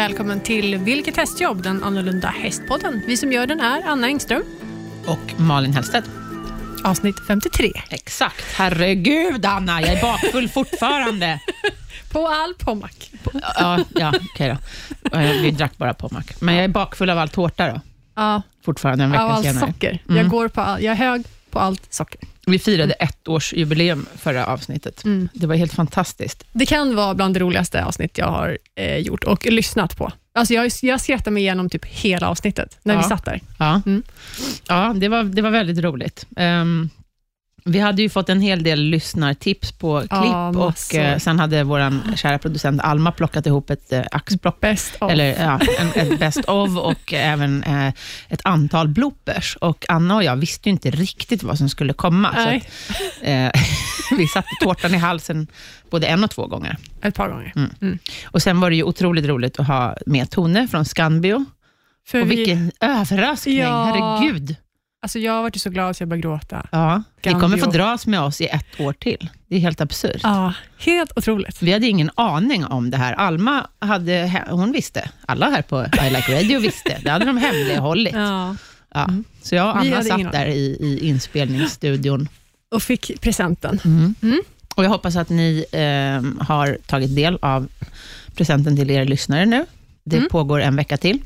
Välkommen till Vilket hästjobb? Den annorlunda hästpodden. Vi som gör den är Anna Engström. Och Malin Hellstedt. Avsnitt 53. Exakt. Herregud Anna, jag är bakfull fortfarande. På all pommac. ja, ja okej då. Eh, Vi drack bara Pommac. Men jag är bakfull av all tårta då, Ja, fortfarande en vecka av allt senare. socker. Mm. Jag, går på all, jag är hög på allt socker. Vi firade ett års jubileum förra avsnittet. Mm. Det var helt fantastiskt. Det kan vara bland det roligaste avsnitt jag har eh, gjort och lyssnat på. Alltså jag, jag skrattade mig igenom typ hela avsnittet när vi Ja. satt där. Ja, Mm. ja det, var, det var väldigt roligt. Ehm, vi hade ju fått en hel del lyssnartips på klipp Ja, och eh, sen hade vår kära producent Alma plockat ihop ett eh, axplock Best of. Eller ja, en, ett best of och även eh, ett antal bloopers. Och Anna och jag visste ju inte riktigt vad som skulle komma. Så Nej, att, eh, vi satte tårtan i halsen både en och två gånger. ett par gånger. Mm. Mm. Och Sen var det ju otroligt roligt att ha med Tone från Scanbio. För Och vi, vilken överraskning, Ja. herregud. Alltså jag varit ju så glad så jag började gråta. Ja, ni kommer få dras med oss i ett år till. Det är helt absurt. Ja, helt otroligt. Vi hade ingen aning om det här. Alma hade, hon visste. Alla här på I Like Radio visste. Det hade de hemlighållit. Ja. Ja. Mm. Så jag och Anna satt där i, i inspelningsstudion. Och fick presenten. Mm. Och Jag hoppas att ni eh, har tagit del av presenten till er lyssnare nu. Det Mm. pågår en vecka till.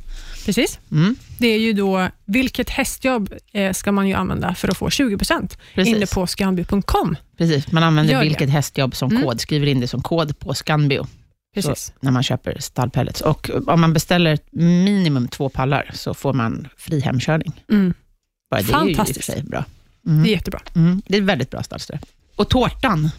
Precis. Mm. Det är ju då, vilket hästjobb eh, ska man ju använda för att få 20% Precis. inne på scanby.com. Precis. Man använder det. vilket hästjobb som Mm. kod, skriver in det som kod på Scanbio, Precis. Så, när man köper stallpellets. Och om man beställer minimum två pallar så får man fri hemkörning. Mm. Bara det är ju i och för Fantastiskt. sig bra. Det Mm. är jättebra. Mm. Det är väldigt bra stallströ. Och tårtan,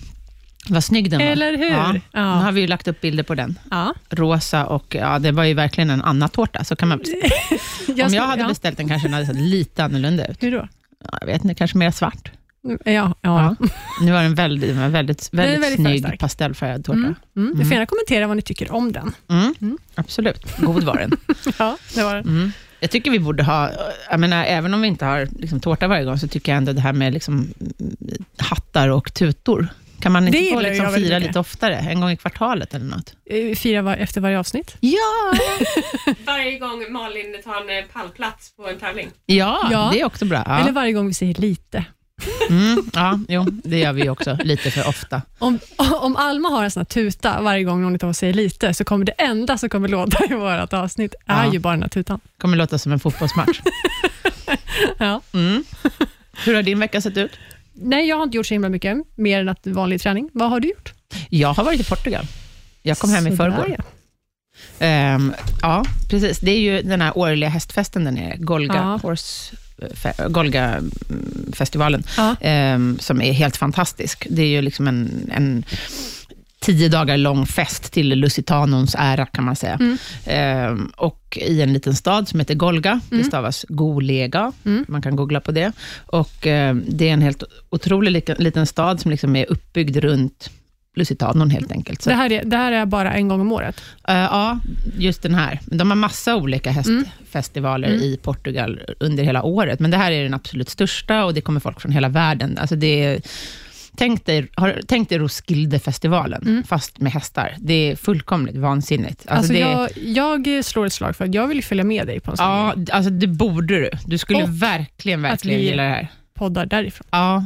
vad snygg den var. Eller hur? Ja. Nu Ja. har vi ju lagt upp bilder på den. Ja. rosa och ja, det var ju verkligen en Anna-tårta, så kan man väl säga. Om jag hade beställt den kanske den hade sett lite annorlunda ut. Hur då? Ja, jag vet inte, kanske mer svart. Ja, ja. Nu var den väldigt, väldigt, är väldigt, väldigt snygg pastellfärgad tårta. Mm. Mm. Mm. Du får gärna kommentera vad ni tycker om den. Mm. Absolut, god var den. Ja, det var den. Mm. Jag tycker vi borde ha, jag menar, även om vi inte har liksom, tårta varje gång, så tycker jag ändå det här med liksom, mm, hattar och tutor, kan man inte få liksom, fira lite oftare? En gång i kvartalet eller något? Eh, Fira var, efter varje avsnitt. Ja! Varje gång Malin tar en eh, pallplats på en tävling. Ja, Ja. det är också bra. Ja. Eller varje gång vi säger lite. Mm, ja, jo, det gör vi också lite för ofta. Om, om Alma har en sån här tuta varje gång någon av oss säger lite, så kommer det enda som kommer låta i vårt avsnitt är Ja. ju bara den här tutan. kommer låta som en fotbollsmatch. Ja. Mm. Hur har din vecka sett ut? Nej, jag har inte gjort så himla mycket, mer än att vanlig träning. Vad har du gjort? Jag har varit i Portugal. Jag kom hem i förrgår. ja. Ehm, ja, precis. Det är ju den här årliga hästfesten där nere, Golga, Ja. Horse, fe, Golga mm, Ja. ehm, som är helt fantastisk. Det är ju liksom en, en tio dagar lång fest till Lusitanons ära, kan man säga. Mm. Ehm, och i en liten stad som heter Golga, det Mm. stavas Golega, Mm. man kan googla på det. Och ehm, Det är en helt otrolig liten, liten stad som liksom är uppbyggd runt Lusitanon helt enkelt. Så Det, här är, det här är bara en gång om året. Eh, ja, just den här. De har massa olika hästfestivaler Mm. i Portugal under hela året, men det här är den absolut största och det kommer folk från hela världen. Alltså det är, tänk, dig, har, tänk dig Roskildefestivalen, Mm. fast med hästar. Det är fullkomligt vansinnigt. Alltså Alltså det, jag, jag slår ett slag för att jag vill följa med dig på en sån ja, alltså det borde du. Du skulle Och verkligen, verkligen vi- gilla det här. poddar därifrån. Ja,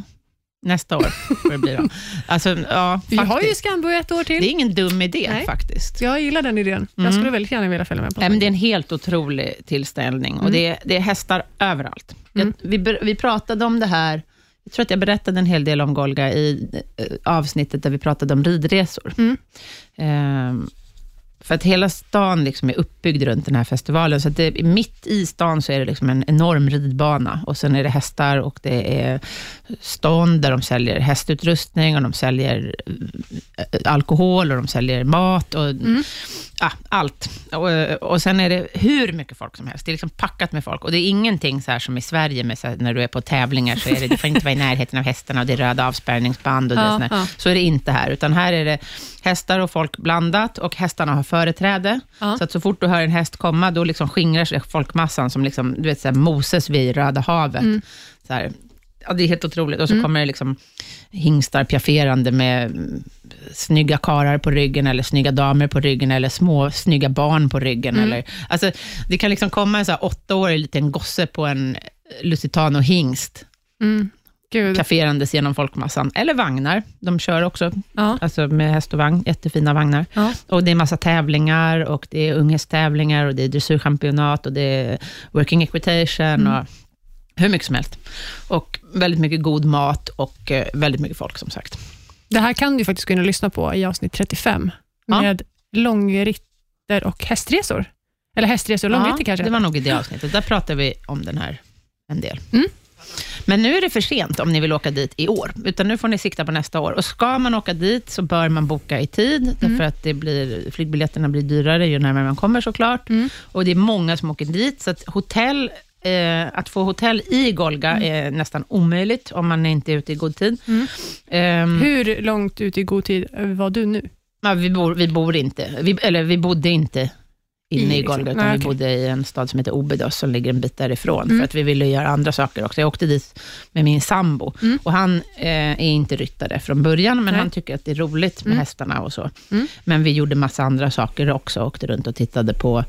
nästa år får det bli då. Alltså, ja, Vi har ju. Scanbo ett år Det är till. ingen dum idé Nej. faktiskt. Jag gillar den idén. Jag Mm. skulle väldigt gärna vilja följa med på Nej, en men sån det är en helt otrolig tillställning och Mm. det, är, det är hästar överallt. Mm. Jag, vi, ber- vi pratade om det här, jag tror att jag berättade en hel del om Golga i eh, avsnittet där vi pratade om ridresor. Mm. Ehm, för att hela stan liksom är uppbyggd runt den här festivalen, så det, mitt i stan så är det liksom en enorm ridbana och sen är det hästar och det är stånd där de säljer hästutrustning och de säljer eh, alkohol och de säljer mat och Mm. ja, allt. Och, och sen är det hur mycket folk som helst. Det är liksom packat med folk. Och det är ingenting så här som i Sverige, med så här, när du är på tävlingar, så är det, du får inte vara i närheten av hästarna och det är röda avspärrningsband och det Ja, ja. Så är det inte här, utan här är det hästar och folk blandat och hästarna har företräde. Ja. Så att så fort du hör en häst komma, då liksom skingrar sig folkmassan som liksom, du vet, så här, Moses vid Röda havet. Mm. Så här, Ja, det är helt otroligt. Och så Mm. kommer det liksom hingstar piafferande med snygga karar på ryggen, eller snygga damer på ryggen, eller små snygga barn på ryggen. Mm. Eller, alltså, det kan liksom komma en så här åttaårig liten gosse på en Lusitano hingst, Mm. Gud. genom folkmassan. Eller vagnar. De kör också Ja. alltså med häst och vagn. Jättefina vagnar. Ja. Och det är massa tävlingar, och det är unghästtävlingar, och det är dressyrchampionat, och det är working equitation, Mm. och hur mycket som helst. Och väldigt mycket god mat, och eh, väldigt mycket folk, som sagt. Det här kan du faktiskt gå in och lyssna på i avsnitt 35, Ja. med långritter och hästresor. Eller hästresor och långritter kanske. det var nog i det avsnittet. Där pratar vi om den här en del. Mm. Men nu är det för sent om ni vill åka dit i år, utan nu får ni sikta på nästa år. Och ska man åka dit så bör man boka i tid, Mm. därför att det blir, flygbiljetterna blir dyrare ju närmare man kommer såklart. Mm. Och det är många som åker dit, så att hotell, eh, att få hotell i Golga är nästan omöjligt om man inte är ute i god tid. Mm. Ehm, Hur långt ut i god tid var du nu? Ja, vi, bor, vi bor inte, vi, eller vi bodde inte inne I, i liksom. Golga, utan Nej, vi okej. bodde i en stad som heter Obidos, som ligger en bit därifrån, Mm. för att vi ville göra andra saker också. Jag åkte dit med min sambo, Mm. och han eh, är inte ryttare från början, men Nej. han tycker att det är roligt med Mm. hästarna och så. Mm. Men vi gjorde massa andra saker också, åkte runt och tittade på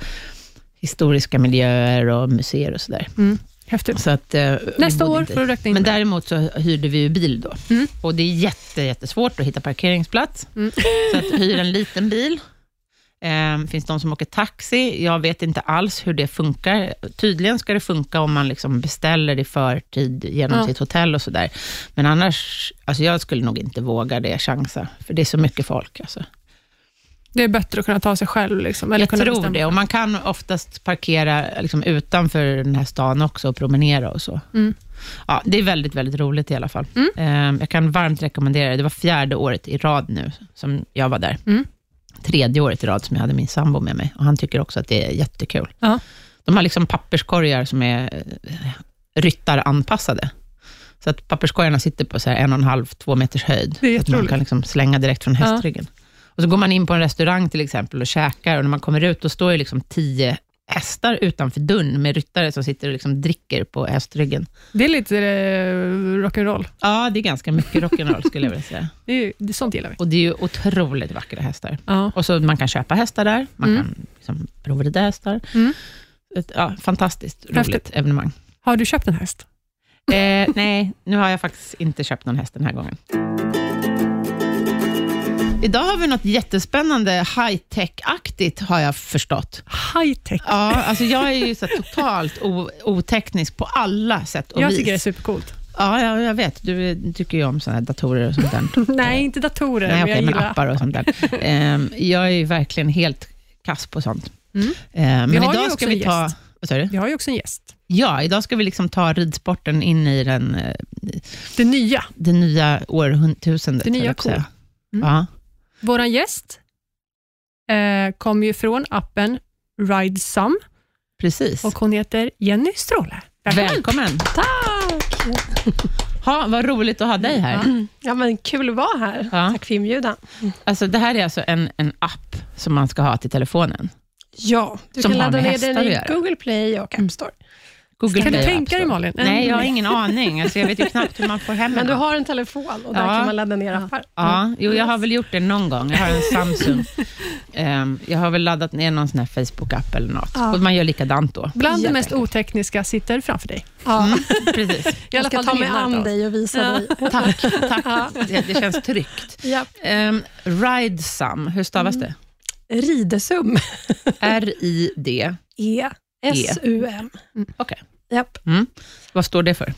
historiska miljöer och museer och sådär. Mm. Häftigt. Så att, eh, Nästa år inte- får du räkna in men det. däremot så hyrde vi ju bil då. Mm. Och det är jätte, jättesvårt att hitta parkeringsplats. Mm. Så att hyr en liten bil. Eh, finns de som åker taxi. Jag vet inte alls hur det funkar. Tydligen ska det funka om man liksom beställer i förtid genom Ja. sitt hotell och sådär. Men annars, alltså jag skulle nog inte våga det, chansa. För det är så mycket folk. Alltså. Det är bättre att kunna ta sig själv. Liksom, eller Jag kunna tror bestämma. det. Och man kan oftast parkera liksom utanför den här stan också och promenera och så. Mm. Ja, det är väldigt, väldigt roligt i alla fall. Mm. Eh, Jag kan varmt rekommendera det. Det var fjärde året i rad nu som jag var där. Mm. Tredje året i rad som jag hade min sambo med mig. Och han tycker också att det är jättekul. Ja. De har liksom papperskorgar som är eh, ryttaranpassade. Så att papperskorgarna sitter på så en och en halv, två meters höjd. Det är så att man kan liksom slänga direkt från Ja. Och så går man in på en restaurang till exempel och käkar och när man kommer ut, då står det liksom tio hästar utanför dörren med ryttare som sitter och liksom dricker på hästryggen. Det är lite eh, rock'n'roll. Ja, det är ganska mycket rock'n'roll skulle jag vilja säga. Det är, det, sånt gillar vi. Och det är ju otroligt vackra hästar. Ja. Och så man kan köpa hästar där, man Mm. kan liksom provrida hästar. Mm. Ett, ja, fantastiskt roligt Häftigt. evenemang. Har du köpt en häst? Eh, nej, nu har jag faktiskt inte köpt någon häst den här gången. Idag har vi något jättespännande high-tech-aktigt, har jag förstått. High-tech. Ja, alltså jag är ju så totalt oteknisk på alla sätt och Jag vis. tycker det är supercoolt. Ja, ja, jag vet. Du tycker ju om såna här datorer och sånt där. Nej, inte datorer, Nej, men jag men gillar appar och sånt där. Ehm, jag är ju verkligen helt kass på sånt. Mm. Ehm, Vi men har ju idag också ska vi ta... Vi har ju också en gäst. Ja, idag ska vi liksom ta ridsporten in i den, eh, Det nya. det nya årtusendet. Det nya jag säga. Mm. Ja. Vår gäst eh, kommer ju från appen Ridesum Precis. och hon heter Jenny Stråle. Välkommen. Tack! Ha, vad roligt att ha dig här. Ja, men kul att vara här. Ja. Tack för inbjudan. Alltså, det här är alltså en, en app som man ska ha till telefonen. Ja, du Som kan ladda ner den i. Google Play och App Store. Google Kan du Play och tänka App dig, Store. Malin? Nej, jag har ingen aning. Alltså, jag vet ju knappt hur man får hem Men en du app. har en telefon och där Ja. kan man ladda ner appar. Ja, jo, jag har väl gjort det någon gång. Jag har en Samsung. Ehm, jag har väl laddat ner någon sån här Facebook-app eller något. Ja. Och man gör likadant då. Bland det mest otekniska sitter framför dig. Ja. Precis. I Jag alla ska fall ta mig an dig och visa Ja. dig. Tack, tack. Ja. Det, det känns tryggt. Ja. Um, Ridesum, hur stavas det? Ridesum. R-I-D. E-S-U-M. Okej. Japp. Mm. Vad står det för?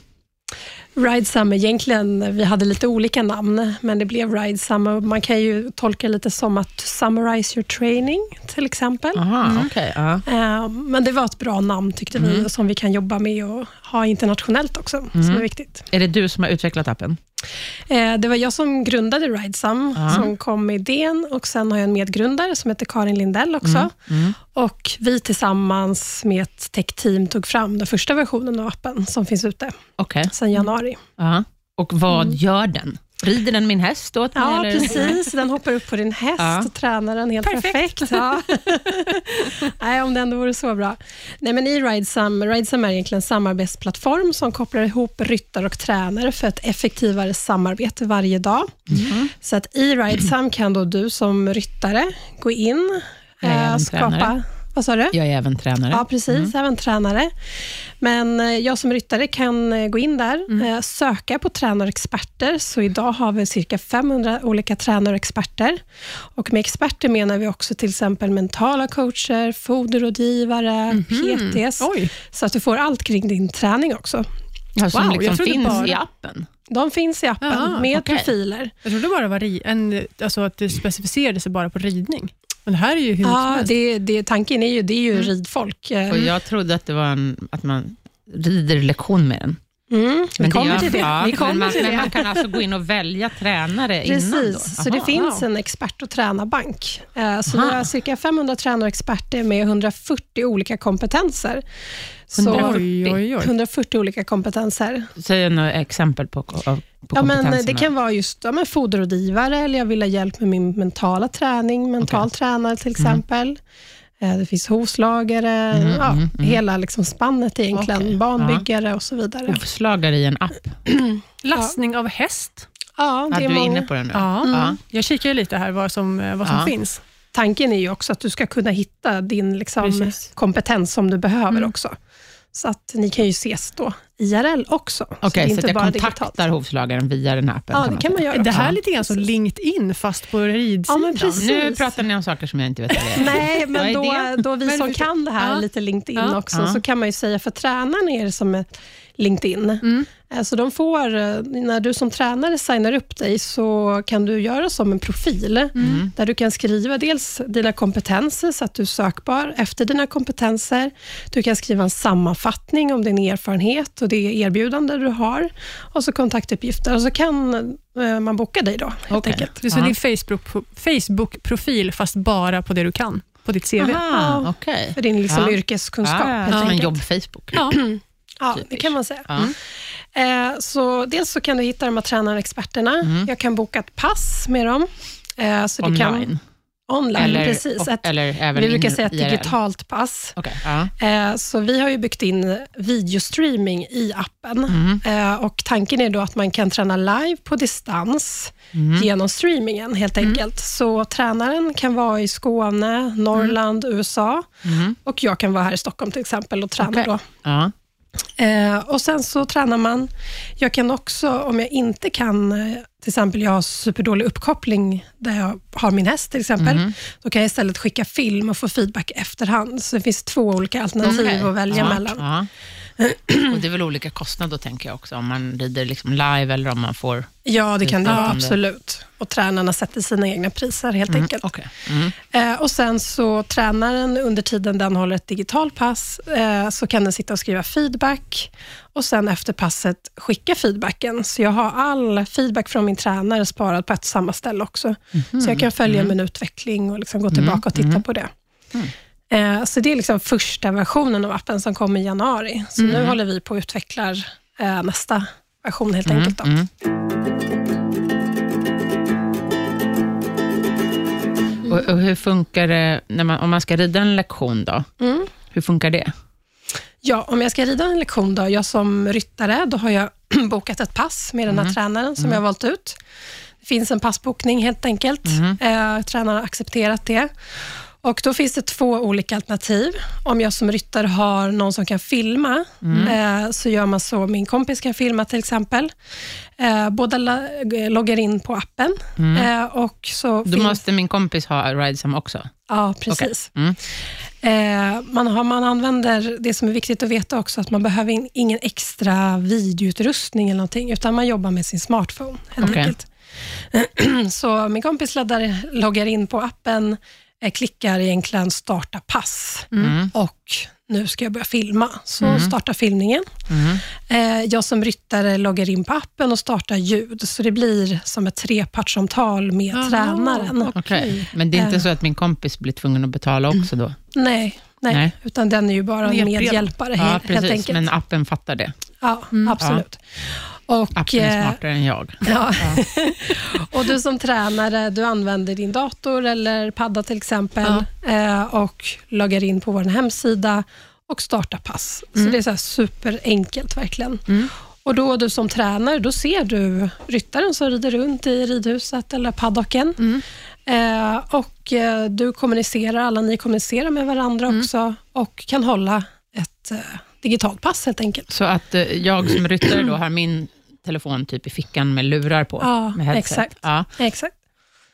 Ridesum, egentligen, vi hade lite olika namn, men det blev Ridesum. Man kan ju tolka lite som att summarize your training, till exempel. Aha, okej. ja. Eh, Men det var ett bra namn tyckte vi, som vi kan jobba med och ha internationellt också, som är viktigt. Är det du som har utvecklat appen? Eh, Det var jag som grundade Ridesum, Ja. som kom med idén och sen har jag en medgrundare som heter Karin Lindell också. Mm. Och Vi tillsammans med ett tech-team tog fram den första versionen av appen som finns ute Okej. sedan januari. Ja. Och vad gör den? rider den min häst åt mig? Ja, eller? precis. Den hoppar upp på din häst Ja. och tränar den helt Perfekt. perfekt. Ja. Nej, om det ändå vore så bra. Nej, men i Ridesum, Ridesum är egentligen en samarbetsplattform som kopplar ihop ryttare och tränare för ett effektivare samarbete varje dag. Mhm. Så att i Ridesum kan då du som ryttare gå in, eh, även skapa... tränare. Vad sa du? Jag är även tränare. Ja, precis. Även tränare. Men eh, jag som ryttare kan eh, gå in där, eh, söka på tränare och experter. Så idag har vi cirka 500 olika tränare och med experter menar vi också till exempel mentala coacher, foderrådgivare, PTs. Oj, Så att du får allt kring din träning också. Ja, som Wow, jag liksom trodde finns bara- i appen. De finns i appen Jaha, med okej. profiler. jag trodde bara var ri- en, alltså att det specificerade sig bara på ridning. Men här är ju hur Ja, det, det, tanken är ju, det är ju ridfolk. Eh, Och jag trodde att det var en, att man rider lektion med den. Mm, vi Men kommer gör- till det. Ja, vi men, kommer man, till men det. man kan alltså gå in och välja tränare innan då? Precis, så det finns wow. en expert och tränarbank. Eh, Så Aha. vi har cirka 500 tränare och experter med 140 olika kompetenser. Så 140. Oj, oj, oj. 140 olika kompetenser. Säg några exempel på, på Ja, men det kan vara just ja, men foderrådgivare, eller jag vill ha hjälp med min mentala träning, mental tränare till exempel. Eh, Det finns hovslagare, Mm, ja, mm, mm. hela liksom spannet egentligen, Okej, banbyggare och så vidare. Hovslagare i en app. Lastning av häst. Ja, Ja, det är du är inne på det nu? Ja. Ja. Jag kikar ju lite här vad som, eh, vad som Ja. finns. Tanken är ju också att du ska kunna hitta din liksom, Precis. kompetens som du behöver Mm. också. Så att ni kan ju ses då IRL också. så det är Okej, så, inte att jag bara kontaktar digitalt. hovslagaren via den här appen? Ja, det kan man göra. Det här är lite grann som LinkedIn, fast på ridsidan. Ja, men precis. Nu pratar ni om saker som jag inte vet vad det är. Nej, men då, då vi som kan det här Ja. lite LinkedIn Ja. också, Ja. så kan man ju säga för tränaren är det som ett LinkedIn. Mm. Eh, Så de får, eh, när du som tränare signar upp dig, så kan du göra som en profil, Mm. där du kan skriva dels dina kompetenser, så att du är sökbar efter dina kompetenser. Du kan skriva en sammanfattning om din erfarenhet och det erbjudande du har, och så kontaktuppgifter. Och så kan eh, man boka dig då, helt Okej. enkelt. Det är så Ja. din Facebook- Facebook-profil, fast bara på det du kan, på ditt CV. Aha, okej. För din liksom Ja. yrkeskunskap, Ja, helt som en jobb-Facebook. Ja. Ja, det Typiskt. kan man säga. Ja. Eh, så dels så kan du hitta de här tränarexperterna. Mm. Jag kan boka ett pass med dem. Eh, så det Kan, Online? online, Eller, precis. och, Ett, eller även vi brukar säga ett IRL? digitalt pass. Okej, ja. Eh, så vi har ju byggt in videostreaming i appen. Mm. Eh, och Tanken är då att man kan träna live på distans Mm. genom streamingen, helt enkelt. Så tränaren kan vara i Skåne, Norrland, USA Mm. och jag kan vara här i Stockholm till exempel och träna Okej. då. Ja. Eh, och Sen så tränar man. Jag kan också, om jag inte kan, eh, till exempel jag har superdålig uppkoppling där jag har min häst till exempel, Mhm. då kan jag istället skicka film och få feedback efterhand. Så det finns två olika alternativ Okej. att välja ja. mellan. Ja. Och det är väl olika kostnader tänker jag också, om man rider liksom live eller om man får... Ja, det kan det vara, absolut. Och tränarna sätter sina egna priser helt Mm, enkelt. okej. Mm. Eh, och Sen så tränaren, under tiden den håller ett digitalt pass, eh, så kan den sitta och skriva feedback och sen efter passet skicka feedbacken. Så jag har all feedback från min tränare sparad på ett samma ställe också. Så jag kan följa min utveckling och liksom gå tillbaka och titta på det. Eh, så det är liksom första versionen av appen som kommer i januari. Så nu håller vi på och utvecklar eh, nästa version helt enkelt. Då. Mm. Och, och hur funkar det när man, om man ska rida en lektion? då? Mm. Hur funkar det? Ja, om jag ska rida en lektion, då, jag som ryttare, då har jag bokat ett pass med den här tränaren som jag har valt ut. Det finns en passbokning helt enkelt. Eh, tränaren har accepterat det. Och Då finns det två olika alternativ. Om jag som ryttare har någon som kan filma, eh, så gör man så. Min kompis kan filma till exempel. Eh, båda la- loggar in på appen. Eh, och så Då måste min kompis ha Ridesum också? Ja, precis. Mm. Eh, man, har, man använder, det som är viktigt att veta också, att man behöver in, ingen extra videoutrustning eller någonting, utan man jobbar med sin smartphone helt enkelt. Så min kompis laddar, loggar in på appen, eh, klickar egentligen starta pass Mm. och nu ska jag börja filma. Så startar filmningen. Mm. Eh, jag som ryttare loggar in på appen och startar ljud, så det blir som ett trepartssamtal med Aha, tränaren. Okej. Men det är inte Eh. så att min kompis blir tvungen att betala också då? Nej, nej, Nej. utan den är ju bara en medhjälpare Ja, helt, helt precis. enkelt. Men appen fattar det? Ja, absolut. Och, Appen är eh, smartare än jag. Ja. och du som tränare, du använder din dator eller padda till exempel eh, och loggar in på vår hemsida och startar pass. Så det är så superenkelt verkligen. Och då du som tränare, då ser du ryttaren som rider runt i ridhuset eller paddocken. Eh, och eh, du kommunicerar, alla ni kommunicerar med varandra också och kan hålla ett digitalt pass helt enkelt. Så att eh, jag som ryttare då har min telefon typ i fickan med lurar på. Ja, med headset. exakt. Ja. Exakt.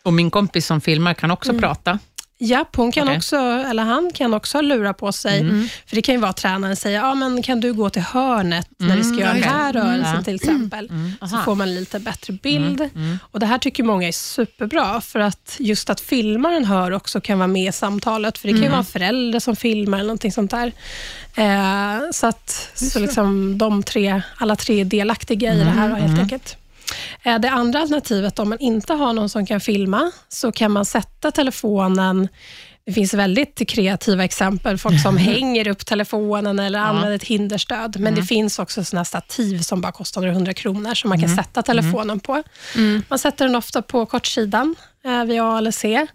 Och min kompis som filmar kan också prata. Japp, hon kan Okej. också, eller han kan också lura på sig. För det kan ju vara att tränaren säger, ja, men kan du gå till hörnet när vi ska göra den här rörelsen Ja. till exempel. Så Aha. får man lite bättre bild. Och Det här tycker många är superbra, för att just att filmaren hör också kan vara med i samtalet. För det kan ju vara en förälder som filmar eller någonting sånt där. Eh, så att så liksom de tre, alla tre är delaktiga i det här helt enkelt. Eh, Det andra alternativet, om man inte har någon som kan filma, så kan man sätta telefonen. Det finns väldigt kreativa exempel, folk som hänger upp telefonen eller använder ett hinderstöd. Men det finns också såna stativ som bara kostar några hundra kronor, som man kan sätta telefonen på. Man sätter den ofta på kortsidan, eh, via A eller C.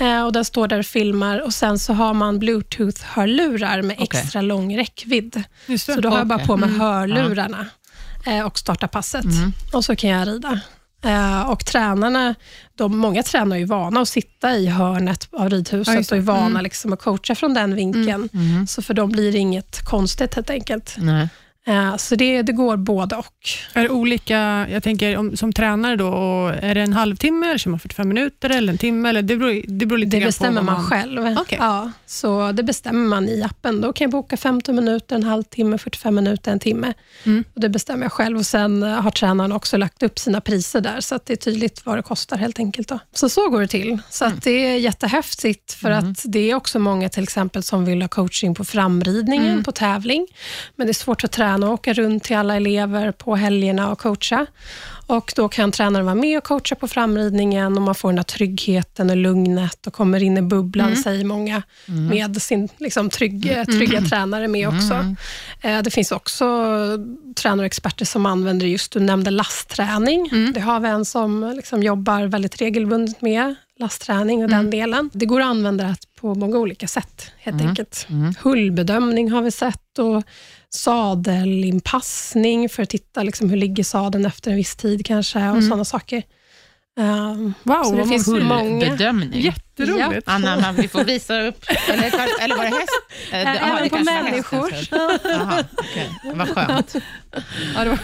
Eh, och Den står där och filmar. Och sen så har man bluetooth-hörlurar med Okej. extra lång räckvidd. Så då har jag bara på mig hörlurarna och startar passet. Och så kan jag rida. Eh, och tränarna, de, många tränare är ju vana att sitta i hörnet av Ja, ridhuset det. och är vana liksom att coacha från den vinkeln. Så för dem blir det inget konstigt helt enkelt. Nej. Eh, så det, det går både och. Är det olika, jag tänker om, som tränare då, är det en halvtimme, eller kör man 45 minuter eller en timme? Eller det, beror, det beror lite Det bestämmer på vad man själv. Okej. Ja, så det bestämmer man i appen. Då kan jag boka 15 minuter, en halvtimme, 45 minuter, en timme. Mm. Och det bestämmer jag själv. Och Sen eh, har tränaren också lagt upp sina priser där, så att det är tydligt vad det kostar helt enkelt. Då. Så så går det till. Så att det är jättehäftigt, för att det är också många till exempel som vill ha coaching på framridningen, på tävling. Men det är svårt att träna och åka runt till alla elever på helgerna och coacha. Och Då kan tränaren vara med och coacha på framridningen och man får den där tryggheten och lugnet och kommer in i bubblan, säger många, med sin liksom, trygg, trygga tränare med också. Eh, Det finns också tränare och experter som använder just, du nämnde lastträning. Det har vi en som liksom jobbar väldigt regelbundet med lastträning och den delen. Det går att använda det på många olika sätt, helt enkelt. Hullbedömning har vi sett och sadelinpassning för att titta liksom, hur ligger sadeln efter en viss tid kanske och sådana saker. Um, Wow, så det finns många- många. Bedömning. Jätteroligt. Anna, men vi får visa upp. Eller, eller var det häst? Eh, Även ja, det på människor. Jaha, okej. Vad skönt. Ja, det var,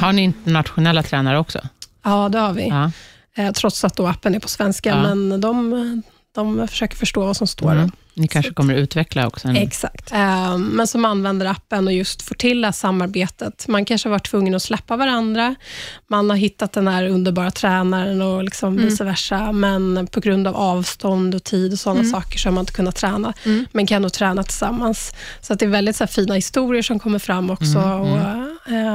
Har ni internationella tränare också? Ja, det har vi. Ja. Eh, trots att då appen är på svenska, Ja. men de, de försöker förstå vad som står. Mm. Ni kanske kommer att utveckla också? En... Exakt. Eh, men som använder appen och just får till det här samarbetet. Man kanske har varit tvungen att släppa varandra. Man har hittat den här underbara tränaren och liksom vice versa, men på grund av avstånd och tid och sådana saker så har man inte kunnat träna, men kan nog träna tillsammans. Så att det är väldigt så här, fina historier som kommer fram också. Och, eh,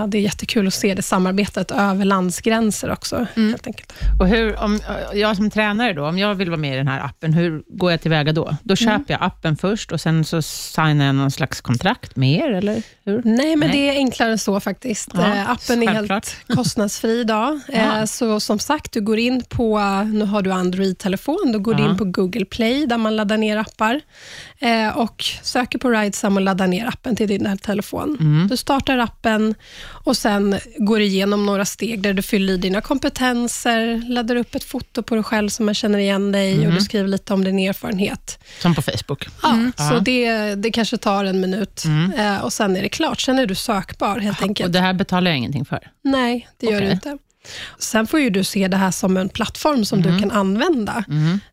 det är jättekul att se det samarbetet över landsgränser också. Helt enkelt. Och hur, om jag som tränare, då, om jag vill vara med i den här appen, hur går jag tillväga då? Då köper jag appen först och sen så signar jag någon slags kontrakt med er, eller hur? Nej, men Nej. det är enklare än så faktiskt. Ja, Eh, appen är självklart. helt kostnadsfri idag. Eh, så som sagt, du går in på, nu har du Android-telefon, då går du in på Google Play, där man laddar ner appar eh, och söker på Ridesam och laddar ner appen till din telefon. Mm. Du startar appen och sen går du igenom några steg där du fyller i dina kompetenser, laddar upp ett foto på dig själv som man känner igen dig Mm. och du skriver lite om din erfarenhet. Som på Facebook? Ja, Ja. Så det, det kanske tar en minut eh, och sen är det klart. Sen är du sökbar helt Och enkelt. det här betalar jag ingenting för? Nej, det gör Okej. du inte. Sen får ju du se det här som en plattform som du kan använda.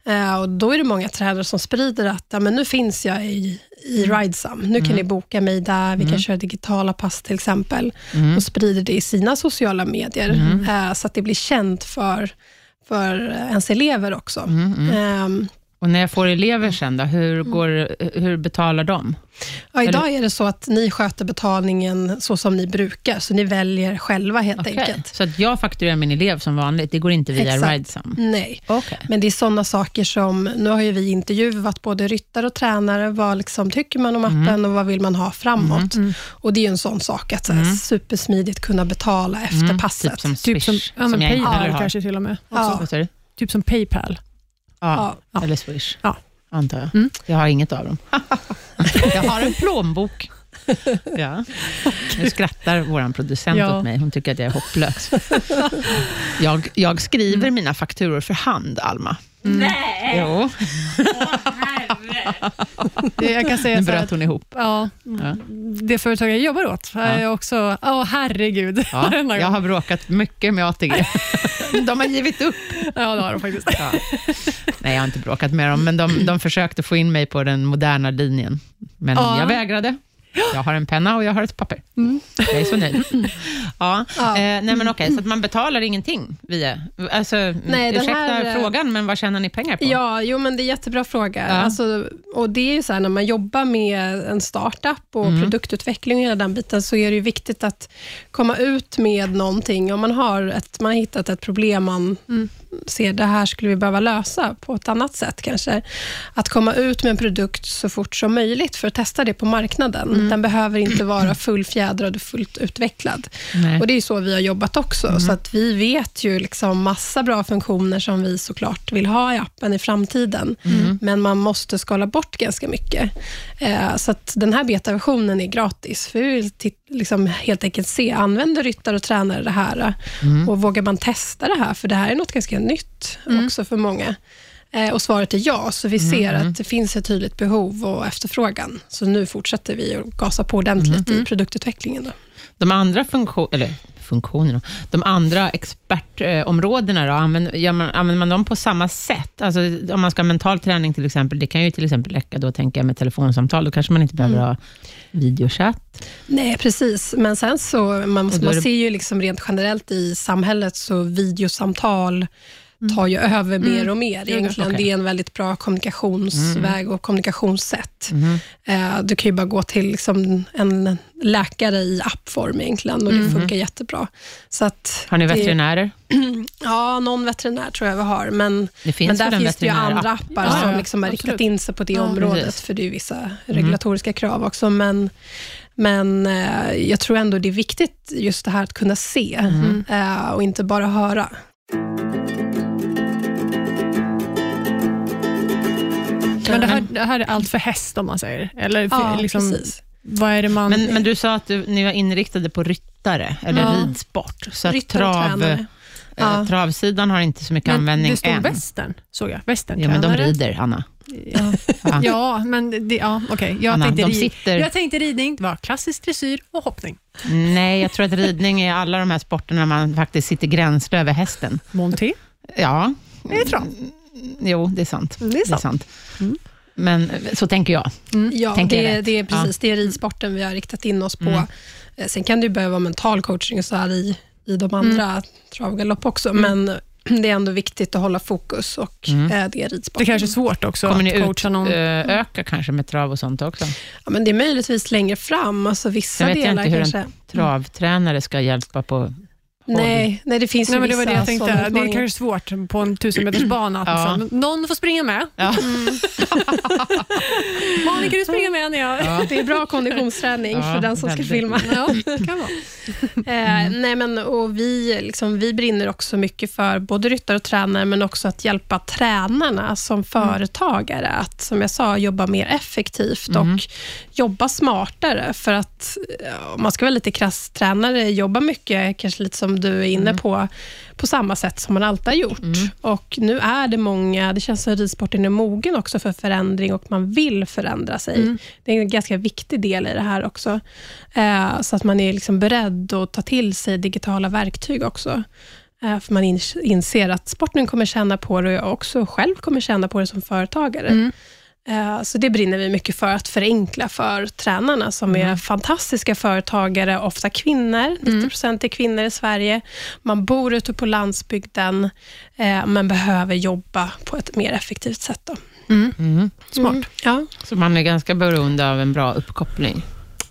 Eh, och Då är det många tränare som sprider att ja, men nu finns jag i, i Ridesam. Nu kan ni boka mig där, vi kan köra digitala pass till exempel. Och sprider det i sina sociala medier, eh, så att det blir känt för, för ens elever också. Och när jag får elever sen då, hur, Mm. går, hur betalar de? Ja, idag är det så att ni sköter betalningen så som ni brukar, så ni väljer själva helt Okej, enkelt. Så att jag fakturerar min elev som vanligt, det går inte via Exakt. Ridesum? Nej. Okej. Men det är sådana saker som, nu har ju vi intervjuat både ryttare och tränare, vad liksom tycker man om Mm. appen och vad vill man ha framåt? Och det är ju en sån sak, att så här, supersmidigt kunna betala efter passet. Typ som Typ Swish, som, ja, men jag inte heller har. kanske till och med. Ja. Typ som Paypal. Ja, Ja. eller Swish, Ja. antar jag. Mm. Jag har inget av dem. jag har en plånbok. Ja. Nu skrattar vår producent Ja. åt mig. Hon tycker att jag är hopplös. Jag, jag skriver mina fakturor för hand, Alma. Nej! Jo, Åh herre! Det, jag kan säga nu bröt att, hon ihop. ja, Ja. det företag jag jobbar åt är också, åh herregud. Ja, jag har bråkat mycket med ATG. De har givit upp. Ja, det har de faktiskt. Ja. Nej, jag har inte bråkat med dem, men de, de försökte få in mig på den moderna linjen. Men Ja. jag vägrade. Jag har en penna och jag har ett papper. Jag är så nöjd. Ja. Ja. Eh, nej, men okej, så att man betalar ingenting via... Alltså, Nej, ursäkta här, eh, frågan, men vad tjänar ni pengar på? Ja, jo, men det är en jättebra fråga. Ja. Alltså, och det är ju så här, när man jobbar med en startup och Mm. produktutveckling och hela den biten, så är det ju viktigt att komma ut med någonting. Om man har, ett, man har hittat ett problem man ser, det här skulle vi behöva lösa på ett annat sätt kanske. Att komma ut med en produkt så fort som möjligt för att testa det på marknaden. Den behöver inte vara fullfjädrad och fullt utvecklad. Nej. Och Det är så vi har jobbat också, så att vi vet ju liksom massa bra funktioner som vi såklart vill ha i appen i framtiden, men man måste skala bort ganska mycket. Eh, så att den här betaversionen är gratis, för vi vill liksom helt enkelt se, använder ryttare och tränare det här? Och vågar man testa det här? För det här är något ganska nytt också för många. Eh, Och svaret är ja, så vi ser att det finns ett tydligt behov och efterfrågan. Så nu fortsätter vi att gasa på ordentligt i produktutvecklingen. Då. De andra funktion, eller funktionerna, de andra expertområdena, då, använder, man, använder man dem på samma sätt? Alltså, om man ska ha mental träning till exempel, det kan ju till exempel räcka då, tänker jag, med telefonsamtal, då kanske man inte behöver ha videochatt. Nej, precis. Men sen så, man, man det- ser ju liksom rent generellt i samhället, så videosamtal tar ju över mer och mer. Egentligen. Mm. Det är en väldigt bra kommunikationsväg och kommunikationssätt. Mm-hmm. Eh, Du kan ju bara gå till liksom en läkare i appform egentligen och det funkar jättebra. Så att Har ni det- veterinärer? Ja, någon veterinär tror jag vi har, men, Det men där finns det ju andra app? appar Ja, som liksom har riktat in sig på det Ja, området, precis. för det är ju vissa regulatoriska krav också. Men, men eh, jag tror ändå det är viktigt just det här att kunna se eh, och inte bara höra. Men det här, det här är allt för häst om man säger? Eller för, Ja, liksom, precis. vad är det man... Men, men du sa att du, ni var inriktade på ryttare, eller Ja. ridsport. Så att trav, eh, Ja. travsidan har inte så mycket men användning det stod än. västern, såg jag. Västern Ja, men de rider, Anna. Ja, Ja. men det, ja, okej. Jag, Anna, tänkte sitter- jag tänkte ridning, det var klassisk dressyr och hoppning. Nej, jag tror att ridning är alla de här sporterna man faktiskt sitter gränsle över hästen. Monté, Ja, det är trav. Jo, det är sant. Det är sant. Men eh, så tänker jag. Ja, Tänker jag det, rätt? det är precis det är ridsporten vi har riktat in oss på. Mm. Eh, Sen kan det ju behöva mental coaching och så här i, i de andra trav och galopp också, men det är ändå viktigt att hålla fokus och eh, det är Det ridsporten. kanske är svårt också Kommer ni att coacha någon. utöka kanske med trav och sånt också? Ja, men det är möjligtvis längre fram, alltså vissa Sen vet jag delar inte hur kanske. en travtränare ska hjälpa på. Nej, nej, det finns Nej, ju men det var det jag tänkte. Det är kanske svårt på en tusenmetersbana. Ja. Någon får springa med. Ja. Malin, kan du springa med när jag... Ja. Det är bra konditionsträning Ja, för den som ska väldigt. filma. Ja, kan vara. Eh, nej men, och vi, liksom, vi brinner också mycket för både ryttare och tränare, men också att hjälpa tränarna som företagare att, som jag sa, jobba mer effektivt och jobba smartare. För att, om man ska vara lite krass, tränare jobbar mycket, kanske lite som du är inne på, på samma sätt som man alltid har gjort. Och nu är det många, det känns som att ridsporten är mogen också för förändring och man vill förändra sig. Det är en ganska viktig del i det här också. Eh, så att man är liksom beredd att ta till sig digitala verktyg också. Eh, för man ins- inser att sporten kommer tjäna på det och också själv kommer tjäna på det som företagare. Eh, Så det brinner vi mycket för, att förenkla för tränarna som är fantastiska företagare, ofta kvinnor. 90% är kvinnor i Sverige. Man bor ute på landsbygden, eh, men behöver jobba på ett mer effektivt sätt. Då. Mm. Smart. Mm. Ja. Så man är ganska beroende av en bra uppkoppling.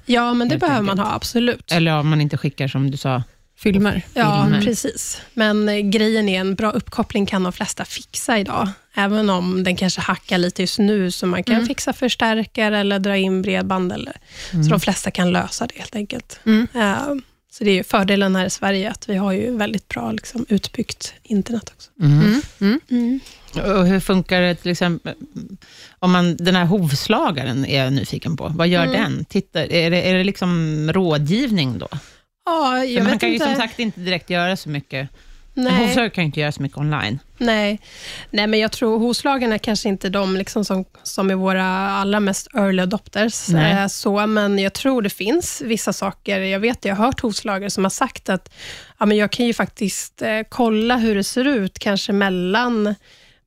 ja, men det behöver man enkelt. ha, absolut. Eller om man inte skickar, som du sa. Filmer. Ja, filmer. precis. Men eh, grejen är, en bra uppkoppling kan de flesta fixa idag. Även om den kanske hackar lite just nu, så man kan Mm. fixa förstärkare eller dra in bredband. Eller, Så de flesta kan lösa det helt enkelt. Mm. Eh, Så det är ju fördelen här i Sverige, att vi har ju väldigt bra liksom, utbyggt internet också. Mm. Mm. Mm. Och hur funkar det till exempel, om man, den här hovslagaren är jag nyfiken på. Vad gör Mm. den? Tittar, är, det, är det liksom rådgivning då? Ja, jag man kan inte. ju som sagt inte direkt göra så mycket. Nej. hovslagare kan ju inte göra så mycket online. Nej. Nej, men jag tror hovslagarna kanske inte är de liksom som, som är våra allra mest early adopters. Eh, Så, men jag tror det finns vissa saker. Jag vet, jag har hört hovslagare som har sagt att ja, men jag kan ju faktiskt eh, kolla hur det ser ut, kanske mellan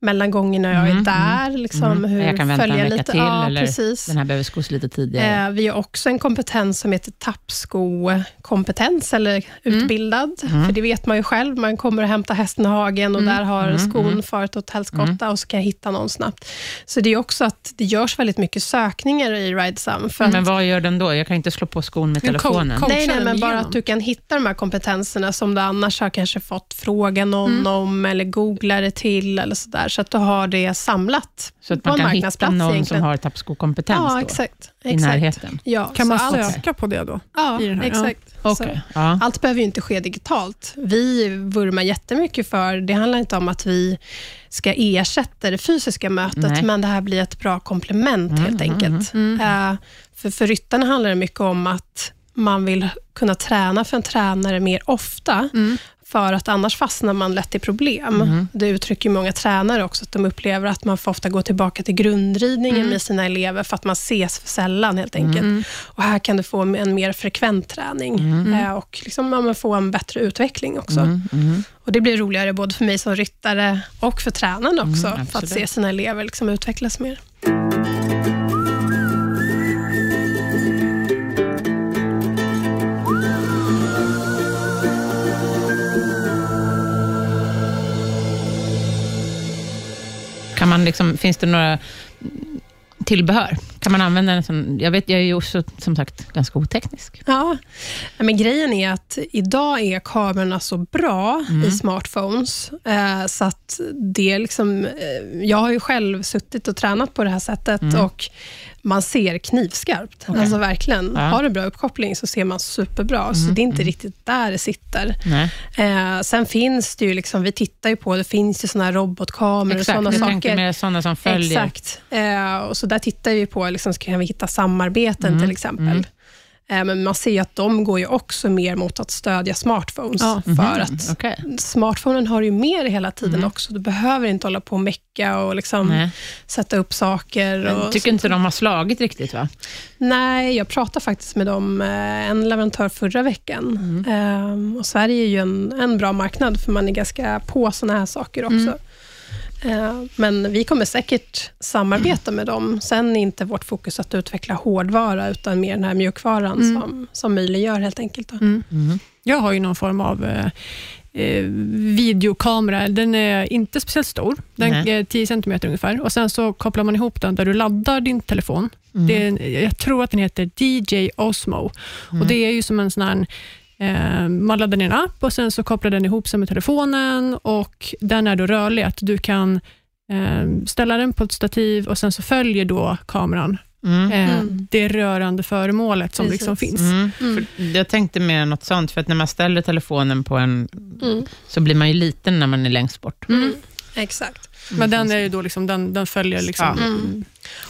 mellan gångerna jag är Mm, där. Liksom, Mm. hur Jag kan vänta en följa vecka lite. till, ja, eller precis. den här behöver skos lite tidigare. Eh, vi har också en kompetens som heter tappskokompetens, eller utbildad. Mm. För det vet man ju själv. Man kommer och hämtar hästen i hagen och Mm. där har Mm, skon mm. farit åt helskotta och så kan jag hitta någon snabbt. Så det är också att det görs väldigt mycket sökningar i Ridesum. För att, Men vad gör den då? Jag kan inte slå på skon med En telefonen. co- nej, nej, men bara att du kan hitta de här kompetenserna som du annars har kanske fått fråga någon Mm. om eller googla det till eller sådär. Så att du har det samlat Så att på man en kan hitta någon egentligen. som har tappskokompetens Ja, då, exakt. i exakt. närheten. Ja, Kan man söka på det då? Ja, exakt. Okej. Så- Ja. Allt behöver ju inte ske digitalt. Vi vurmar jättemycket för, det handlar inte om att vi ska ersätta det fysiska mötet, Nej. men det här blir ett bra komplement helt enkelt. Mm. Eh, för, för ryttarna handlar det mycket om att man vill kunna träna för en tränare mer ofta, Mm. För att annars fastnar man lätt i problem. Det uttrycker många tränare också, att de upplever att man får ofta gå tillbaka till grundridningen Mm. med sina elever, för att man ses för sällan helt enkelt. Mm. Och här kan du få en mer frekvent träning eh, och liksom, ja, få en bättre utveckling också. Mm, mm. Och Det blir roligare både för mig som ryttare och för tränaren också, Mm, för att se sina elever liksom utvecklas mer. Man liksom, finns det några tillbehör? Kan man använda en sån? Jag vet, jag är ju också som sagt ganska oteknisk. Ja, men grejen är att idag är kamerorna så bra Mm. i smartphones, eh, så att det är liksom, eh, jag har ju själv suttit och tränat på det här sättet och man ser knivskarpt. Mm. Okej. Alltså verkligen. Ja. Har du bra uppkoppling så ser man superbra, så Mm, det är inte riktigt där det sitter. Eh, sen finns det ju, liksom, vi tittar ju på, det finns ju såna här robotkameror och Exakt, sådana jag saker. tänkte mer sådana som följer. Exakt. Eh, och så där tittar vi på, liksom, så kan vi hitta samarbeten Mm, till exempel. mm. Eh, men man ser ju att de går ju också mer mot att stödja smartphones. Ja. För Mhm, att okej. smartphonen har ju det hela tiden Mm. också. Du behöver inte hålla på och mecka och liksom sätta upp saker. Och tycker inte de har slagit riktigt, va? Nej, jag pratade faktiskt med dem, eh, en leverantör förra veckan. Mm. Eh, och Sverige är ju en, en bra marknad, för man är ganska på såna här saker också. Mm. Eh, Men vi kommer säkert samarbeta med dem. Sen är inte vårt fokus att utveckla hårdvara, utan mer den här mjukvaran Mm. som, som möjliggör helt enkelt. Mm. Mm. Jag har ju någon form av eh, eh, videokamera. Den är inte speciellt stor. Den Nej. är 10 cm ungefär. Och Sen så kopplar man ihop den där du laddar din telefon. Mm. Det är, jag tror att den heter DJ Osmo. Mm. Och Det är ju som en sån här man laddar ner en app och sen så kopplar den ihop sig med telefonen och den är då rörlig. Att du kan eh, ställa den på ett stativ och sen så följer då kameran Mm. eh, Mm. det rörande föremålet som Precis. liksom finns. Mm. Mm. Jag tänkte mer något sånt, för att när man ställer telefonen på en, Mm. så blir man ju liten när man är längst bort. Mm. Exakt. Men den, är ju då liksom, den, den följer liksom... Ja. Mm.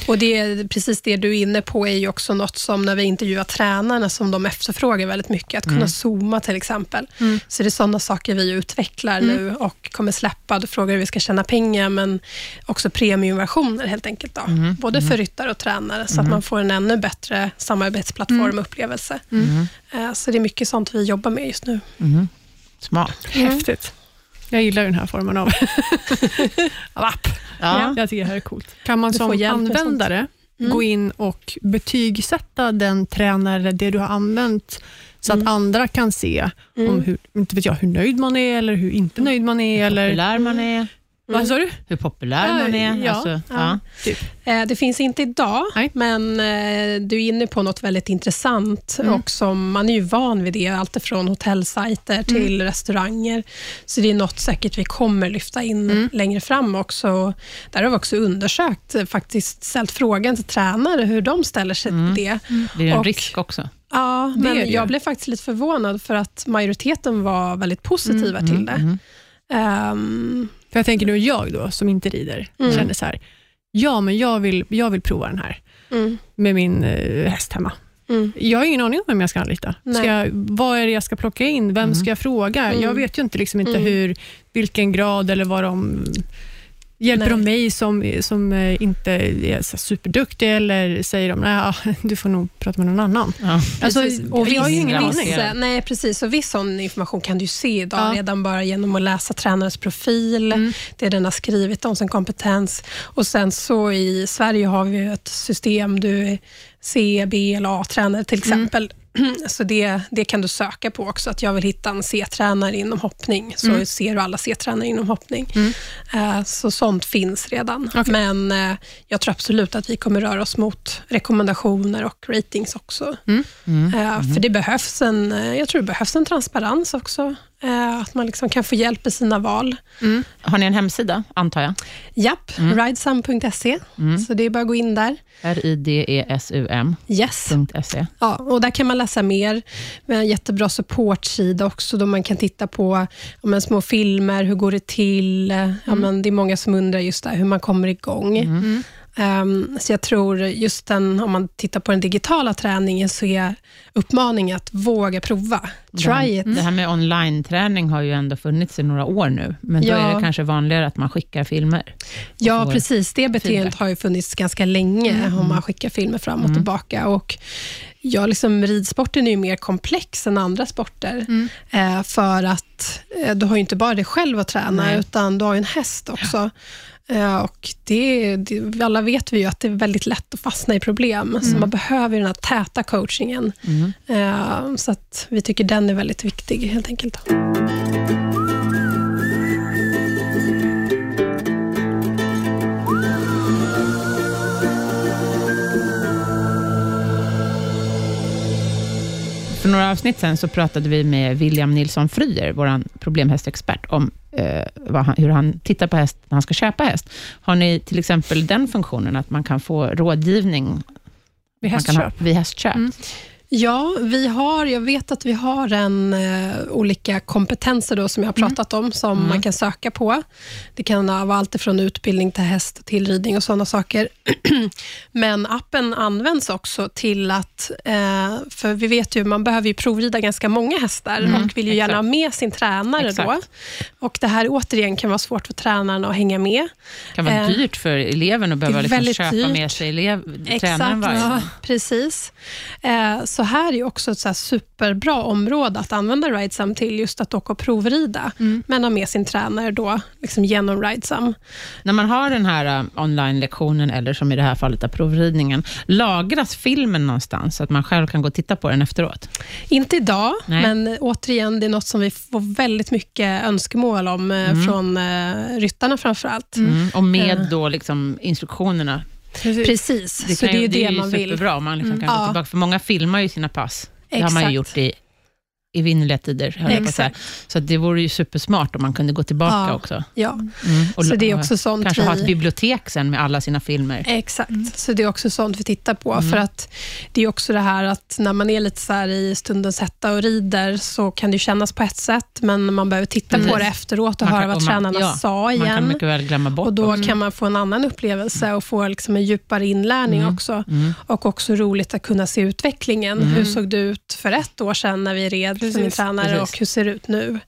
Och det är precis det du är inne på, är ju också något som när vi intervjuar tränarna, som de efterfrågar väldigt mycket, att kunna Mm. zooma till exempel. Mm. Så det är sådana saker vi utvecklar Mm. nu och kommer släppa. Du frågar hur vi ska tjäna pengar, men också premiumversioner helt enkelt. Då. Mm. Både för ryttare och tränare, så att man får en ännu bättre samarbetsplattform Mm. och upplevelse. Mm. Eh, Så det är mycket sånt vi jobbar med just nu. Mm. Smart. Häftigt. Jag gillar den här formen av, av app. Ja. Jag tycker det här är coolt. Kan man Du som användare Mm. gå in och betygsätta den tränare, det du har använt, så Mm. att andra kan se om Mm. hur, inte vet jag, hur nöjd man är eller hur inte nöjd man är? Eller, Populär man är. Vad sa du? hur populär Ja, man är. ja, alltså, ja. ja. Typ. Eh, Det finns inte idag, Nej. men eh, du är inne på något väldigt intressant Mm. och som man är ju van vid det, alltifrån hotellsajter till restauranger. Så det är något säkert vi kommer lyfta in Mm. längre fram också. Där har vi också undersökt, eh, faktiskt ställt frågan till tränare hur de ställer sig till det. Det är en Och- risk också. Ja, men ju. jag blev faktiskt lite förvånad för att majoriteten var väldigt positiva Mm, till det. Ehm, För jag tänker nu jag då, som inte rider, Mm. känner så här, ja men jag vill, jag vill prova den här mm, med min eh, häst hemma. mm. Jag har ingen aning om vem jag ska anlita. Nej. Ska jag, vad är det jag ska plocka in? Vem ska jag fråga? Mm. Jag vet ju inte, liksom inte Mm. hur, vilken grad eller vad de... Hjälper de Nej. mig som, som eh, inte är så superduktig eller säger de nej, ja, du får nog prata med någon annan? Ja. Alltså, och jag har ju ingen viss- aning. Nej, precis. Och viss sån information kan du se idag Ja. redan bara genom att läsa tränarens profil, Mm. det den har skrivit om sin kompetens. Och Sen så i Sverige har vi ett system, du är C, B eller A-tränare till Mm. Så det, det kan du söka på också, att jag vill hitta en C-tränare inom hoppning, så Mm. ser du alla C-tränare inom hoppning. Mm. Eh, Så sånt finns redan. Okej. Men eh, jag tror absolut att vi kommer röra oss mot rekommendationer och ratings också. Mm. Eh, För det behövs en, jag tror det behövs en transparens också. Att man liksom kan få hjälp i sina val. Mm. Har ni en hemsida, antar jag? Japp, ridesum.se. Så det är bara att gå in där. R-I-D-E-S-U-M.se. Yes. Ja, och där kan man läsa mer. Vi har en jättebra supportsida också, då man kan titta på ja, men, små filmer, hur går det till? Ja, men, det är många som undrar just där, hur man kommer igång. Mm. Ehm, så jag tror just den, om man tittar på den digitala träningen, så är uppmaningen att våga prova. Det här, Try it. det här med online-träning har ju ändå funnits i några år nu, men då Ja. är det kanske vanligare att man skickar filmer. Ja, precis. Det beteendet har ju funnits ganska länge, om man skickar filmer fram och tillbaka. Och ja, liksom, ridsporten är ju mer komplex än andra sporter, eh, för att eh, du har ju inte bara dig själv att träna, Nej. utan du har ju en häst också. Eh, och det, det, alla vet vi ju att det är väldigt lätt att fastna i problem, så man behöver den här täta coachingen. Eh, så att vi tycker den är väldigt viktig, helt enkelt. Några avsnitt sen så pratade vi med William Nilsson Fryer, vår problemhästexpert, om eh, han, hur han tittar på häst när han ska köpa häst. Har ni till exempel den funktionen, att man kan få rådgivning Vid kan ha, hästköp. vid hästköp? Mm. Ja, vi har, jag vet att vi har en, eh, olika kompetenser då, som jag har pratat om, som man kan söka på. Det kan vara allt från utbildning till häst, till ridning och sådana saker. Men appen används också till att, eh, för vi vet ju, man behöver ju provrida ganska många hästar och vill ju gärna exakt. ha med sin tränare då. Exakt. Och det här återigen kan vara svårt för tränaren att hänga med. Det kan vara Eh, dyrt för eleven att behöva liksom väldigt köpa dyrt. med sig elev, tränaren varje ja, gång. precis. Eh, så här är också ett så superbra område att använda Ridesum till, just att åka och provrida, men ha med sin tränare då, liksom genom Ridesum. När man har den här uh, online-lektionen, eller som i det här fallet provridningen, lagras filmen någonstans, så att man själv kan gå och titta på den efteråt? Inte idag, Nej. men återigen, det är något som vi får väldigt mycket önskemål om eh, från eh, ryttarna framför allt. Mm. Och med då liksom instruktionerna. Precis. Precis, Det, så det är ju, det, ju man vill. superbra om man liksom kan gå Ja. tillbaka, för många filmar ju sina pass. Det har man ju Exakt. gjort i evinnerliga tider, höll jag säga. Så det vore ju supersmart om man kunde gå tillbaka Ja. också. Ja, Mm. Och så det är också sånt Kanske ha ett vi... bibliotek sen med alla sina filmer. Exakt, så det är också sånt vi tittar på. För att Det är också det här att när man är lite så i stundens hetta och rider, så kan det kännas på ett sätt, men man behöver titta på det efteråt och Man höra kan- vad tränarna ja, sa Man kan igen. mycket väl glömma bort Och då också. kan man få en annan upplevelse och få liksom en djupare inlärning också. Och också roligt att kunna se utvecklingen. Hur såg det ut för ett år sedan när vi red för min Precis, tränare precis. och hur ser det ut nu?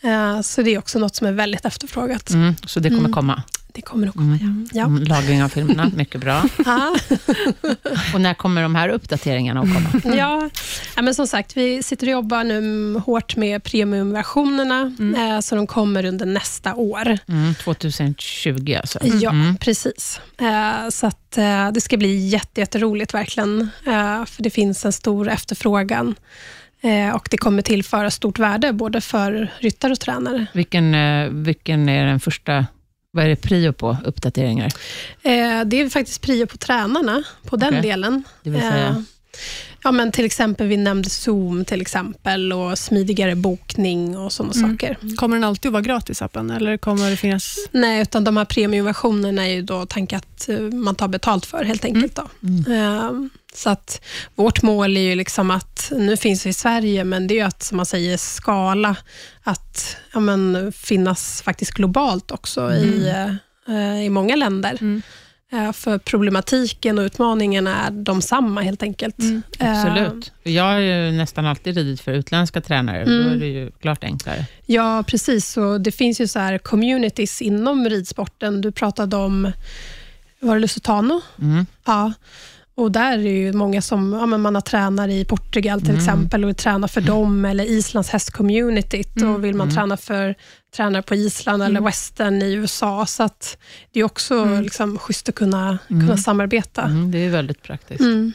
Eh, Så det är också något som är väldigt efterfrågat. Mm, så det kommer komma. Det kommer att komma, ja. Mm, lagring av filmerna, mycket bra. Och när kommer de här uppdateringarna att komma? Ja, ja, men som sagt, vi sitter och jobbar nu hårt med premiumversionerna, eh, så de kommer under nästa år. Mm, 2020 alltså. Ja, Mm. precis. Eh, så att, eh, det ska bli jätte, jätteroligt verkligen, eh, för det finns en stor efterfrågan. Eh, och det kommer tillföra stort värde, både för ryttare och tränare. Vilken, eh, vilken är den första Vad är det prio på uppdateringar? Eh, det är faktiskt prio på tränarna, på den delen. Det vill säga? Eh, ja, men till exempel, vi nämnde Zoom till exempel och smidigare bokning och sådana Mm. saker. Kommer den alltid att vara gratis, appen? Eller kommer det finnas... Nej, utan de här premiumversionerna är ju då tankat att man tar betalt för helt enkelt. Då. Mm. Eh, så att vårt mål är ju liksom att, nu finns vi i Sverige, men det är ju att, som man säger, skala, att ja, men, finnas faktiskt globalt också i, eh, i många länder. Eh, För problematiken och utmaningarna är de samma helt enkelt. Mm, Eh, Absolut. Jag har ju nästan alltid ridit för utländska tränare. Då Mm. är det ju klart enklare. Ja, precis. Och det finns ju så här communities inom ridsporten. Du pratade om, var det Lusitano? Mm. Ja. Och där är ju många som, ja, men man har tränare i Portugal till Mm. exempel och vill träna för dem, eller Islands hästcommunityt. Mm. Och vill man Mm. träna för tränare på Island eller Mm. western i USA. Så att det är också Mm. liksom, schysst att kunna, Mm. kunna samarbeta. Mm, det är väldigt praktiskt. Mm.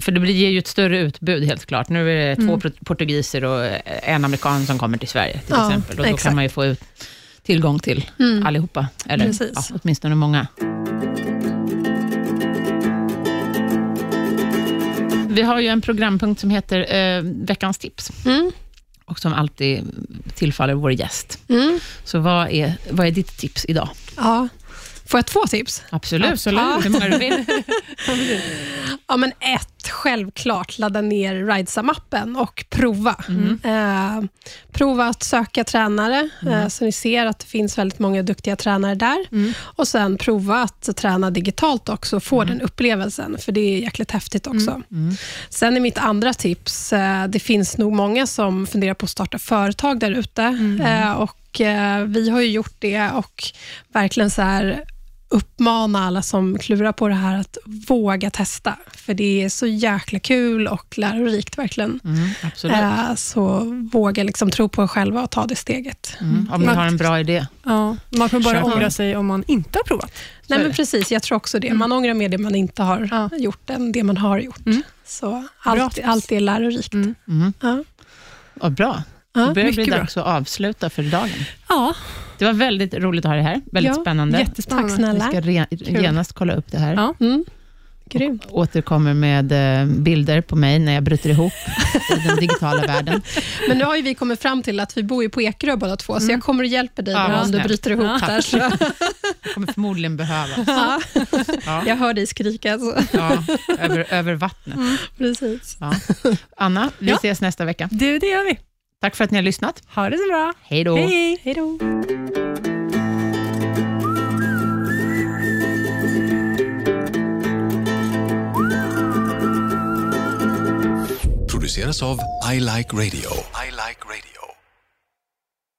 För det blir- ger ju ett större utbud helt klart. Nu är det två Mm. portugiser och en amerikan som kommer till Sverige till Ja, exempel. Och då exakt. kan man ju få ut tillgång till Mm. allihopa. Eller ja, åtminstone många. Vi har ju en programpunkt som heter eh, Veckans tips Mm. och som alltid tillfaller vår gäst. Mm. Så vad är, vad är ditt tips idag? Ja. Får jag två tips? Absolut. Absolut. Hur många du vill. Ja, men ett, självklart, ladda ner Ridesam-appen och prova. Mm. Eh, prova att söka tränare, eh, så ni ser att det finns väldigt många duktiga tränare där. Mm. Och sen prova att träna digitalt också, och få den upplevelsen, för det är jäkligt häftigt också. Mm. Sen är mitt andra tips, eh, det finns nog många som funderar på att starta företag där ute. Eh, och eh, Vi har ju gjort det och verkligen så här uppmana alla som klurar på det här att våga testa. För det är så jäkla kul och lärorikt verkligen. Mm, absolut. Eh, så våga liksom tro på er själva och ta det steget. Mm, om ni har en bra idé. Ja, man kommer bara Kör ångra sig om man inte har provat. Nej, men det. precis, jag tror också det. Man ångrar mer det man inte har Ja. gjort än det man har gjort. Mm. Så allt, allt är lärorikt. Mm. Mm. Ja. Vad bra. Ja, Det börjar bli mycket bra. dags att avsluta för dagen. Ja, Det var väldigt roligt att ha dig här. Väldigt Ja, spännande. jättespännande. Tack snälla. Vi ska re- genast kolla upp det här. Ja. Mm. Grymt. Återkommer med eh, bilder på mig när jag bryter ihop i den digitala världen. Men nu har ju vi kommit fram till att vi bor ju på Ekerö båda två, så jag kommer och hjälper dig Ja, om du bryter ihop Ja. där. Så. kommer förmodligen behövas. Ja, Ja, jag hör dig skrika. Så. ja, över, över vattnet. Precis. Ja. Anna, vi Ja. ses nästa vecka. Du, det gör vi. Tack för att ni har lyssnat. Ha det så bra. Hej då. Hej. Hej då. produceras av I Like Radio.